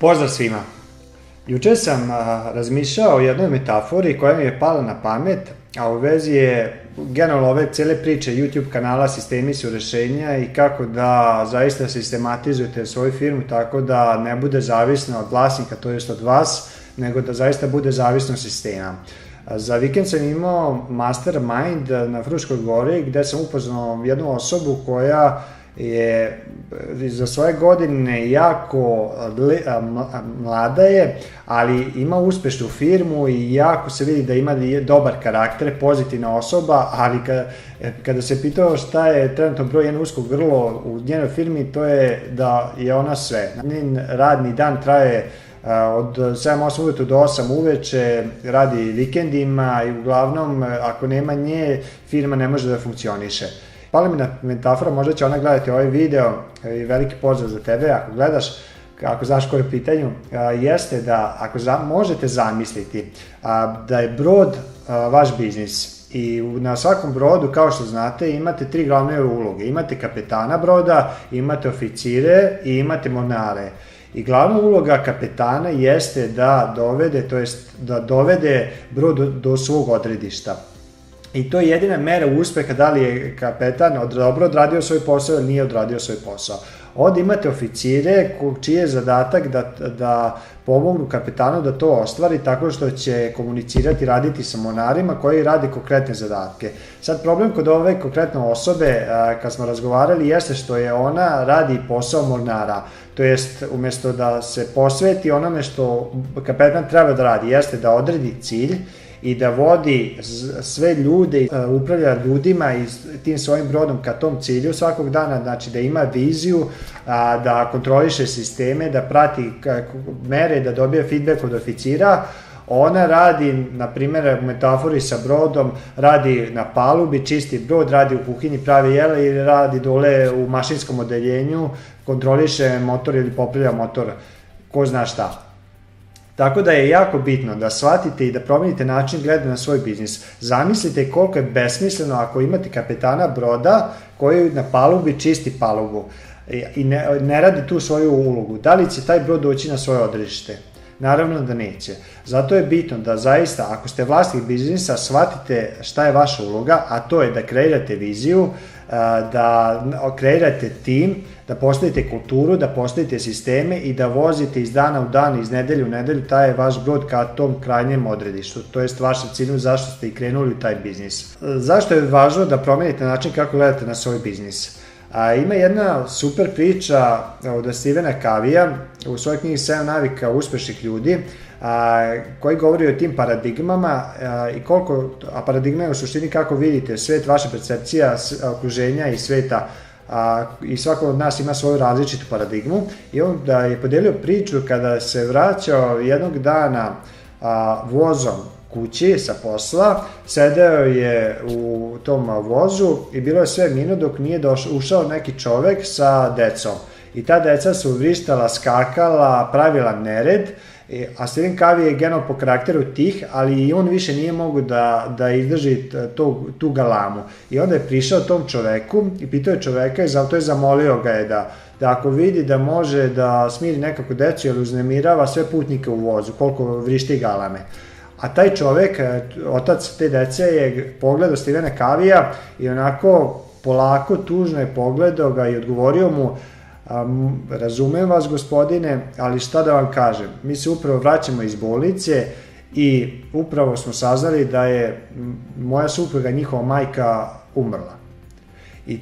Pozdrav svima! Juče sam a, razmišljao o jednoj metafori koja mi je pala na pamet, a u vezi je generalno ove cele priče YouTube kanala Sistemi su rešenja i kako da zaista sistematizujete svoju firmu tako da ne bude zavisno od vlasnika, to jest od vas, nego da zaista bude zavisno od sistema. Za vikend sam imao mastermind na Fruškoj gori gde sam upoznao jednu osobu koja uh, je za svoje godine jako mlada je, ali ima uspešnu firmu i jako se vidi da ima dobar karakter, pozitivna osoba, ali kada, se pitao šta je trenutno broj jedan uskog grlo u njenoj firmi, to je da je ona sve. Njen radni dan traje od 7-8 uveče do 8 uveče, radi vikendima i uglavnom ako nema nje firma ne može da funkcioniše. Pala mi na metafora, možda će ona gledati ovaj video e, i veliki pozdrav za tebe ako gledaš, ako znaš koje pitanju, a, jeste da ako za, možete zamisliti a, da je brod a, vaš biznis i na svakom brodu, kao što znate, imate tri glavne uloge. Imate kapetana broda, imate oficire i imate monare. I glavna uloga kapetana jeste da dovede, to jest da dovede brod do, do svog odredišta. I to je jedina mera uspeha da li je kapetan dobro odradio svoj posao ili nije odradio svoj posao. Ovdje imate oficire čiji je zadatak da, da pomognu kapetanu da to ostvari tako što će komunicirati, i raditi sa monarima koji radi konkretne zadatke. Sad problem kod ove konkretne osobe, kad smo razgovarali, jeste što je ona radi posao monara. To jest, umjesto da se posveti onome što kapetan treba da radi, jeste da odredi cilj, i da vodi sve ljude, e, upravlja ljudima i tim svojim brodom ka tom cilju svakog dana, znači da ima viziju, da kontroliše sisteme, da prati mere, da dobije feedback od oficira, Ona radi, na primjer, u metafori sa brodom, radi na palubi, čisti brod, radi u kuhinji, pravi jela ili radi dole u mašinskom odeljenju, kontroliše motor ili popravlja motor, ko zna šta. Tako da je jako bitno da shvatite i da promenite način gleda na svoj biznis. Zamislite koliko je besmisleno ako imate kapetana broda koji na palubi čisti palubu i ne, ne radi tu svoju ulogu. Da li će taj brod doći na svoje odredište? Naravno da neće. Zato je bitno da zaista, ako ste vlasnik biznisa, shvatite šta je vaša uloga, a to je da kreirate viziju, da kreirate tim, da postavite kulturu, da postavite sisteme i da vozite iz dana u dan, iz nedelje u nedelju, taj je vaš brod ka tom krajnjem odredištu, to jest vaša cilju zašto ste i krenuli u taj biznis. Zašto je važno da promenite način kako gledate na svoj biznis? A, ima jedna super priča od Stevena Kavija u svojoj knjigi 7 navika uspešnih ljudi a, koji govori o tim paradigmama a, i koliko, a paradigma je u suštini kako vidite svet, vaša percepcija okruženja i sveta a, i svako od nas ima svoju različitu paradigmu i on da je podelio priču kada se vraćao jednog dana a, vozom kući sa posla, sedeo je u tom vozu i bilo je sve mino dok nije došao, ušao neki čovek sa decom. I ta deca su vrištala, skakala, pravila nered, e, a Stephen Covey je genal po karakteru tih, ali i on više nije mogu da, da izdrži to, tu galamu. I onda je prišao tom čoveku i pitao je čoveka i zato je zamolio ga je da, da ako vidi da može da smiri nekako decu jer uznemirava sve putnike u vozu, koliko vrišti galame a taj čovek, e, otac te dece je pogledao Stevena Kavija i onako polako, tužno je pogledao ga i odgovorio mu um, razumem vas gospodine, ali šta da vam kažem, mi se upravo vraćamo iz bolnice i upravo smo saznali da je moja supruga, njihova majka umrla. I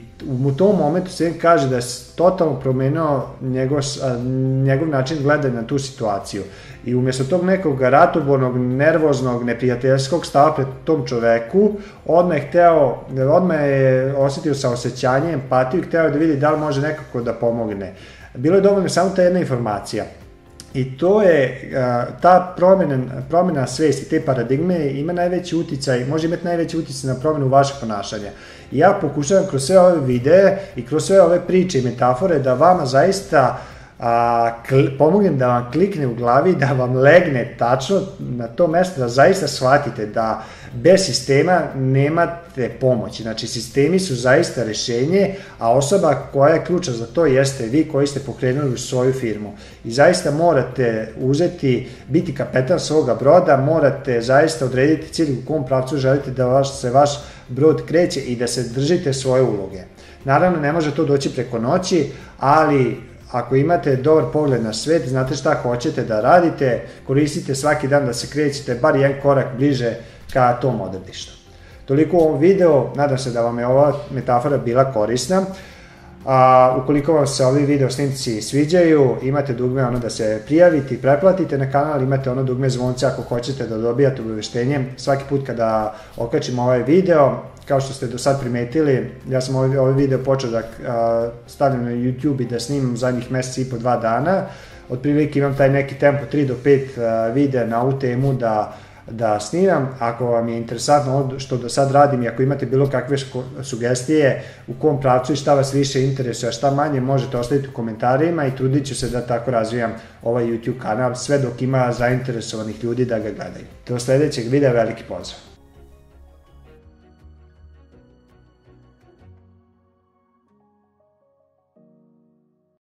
u tom momentu se kaže da je totalno promenio njegov, njegov način gledanja na tu situaciju. I umjesto tog nekog ratobornog, nervoznog, neprijateljskog stava pred tom čoveku, odmah je hteo, odmah je osetio sa saosećanje, empatiju i hteo je da vidi da li može nekako da pomogne. Bilo je dovoljno samo ta jedna informacija. I to je, ta promjena, promjena svesti, te paradigme ima najveći uticaj, može imati najveći uticaj na promjenu vašeg ponašanja. I ja pokušavam kroz sve ove videe i kroz sve ove priče i metafore da vama zaista a, kli, pomognem da vam klikne u glavi, da vam legne tačno na to mesto, da zaista shvatite da bez sistema nemate pomoći. Znači, sistemi su zaista rešenje, a osoba koja je ključna za to jeste vi koji ste pokrenuli u svoju firmu. I zaista morate uzeti, biti kapetan svoga broda, morate zaista odrediti cilj u kom pravcu želite da vaš, se vaš brod kreće i da se držite svoje uloge. Naravno, ne može to doći preko noći, ali Ako imate dobar pogled na svet, znate šta hoćete da radite, koristite svaki dan da se krećete bar jedan korak bliže ka tom odredištu. Toliko u ovom videu, nadam se da vam je ova metafora bila korisna. A, ukoliko vam se ovi video snimci sviđaju, imate dugme ono da se prijavite i preplatite na kanal, imate ono dugme zvonca ako hoćete da dobijate obaveštenje svaki put kada okačimo ovaj video, kao što ste do sad primetili, ja sam ovaj, ovaj video počeo da a, stavljam na YouTube i da snimam zadnjih meseci i po dva dana. Otprilike imam taj neki tempo 3 do 5 a, videa na ovu temu da da snimam. Ako vam je interesantno što do sad radim i ako imate bilo kakve sugestije u kom pravcu i šta vas više interesuje, a šta manje, možete ostaviti u komentarima i trudit ću se da tako razvijam ovaj YouTube kanal sve dok ima zainteresovanih ljudi da ga gledaju. Do sledećeg videa, veliki pozdrav!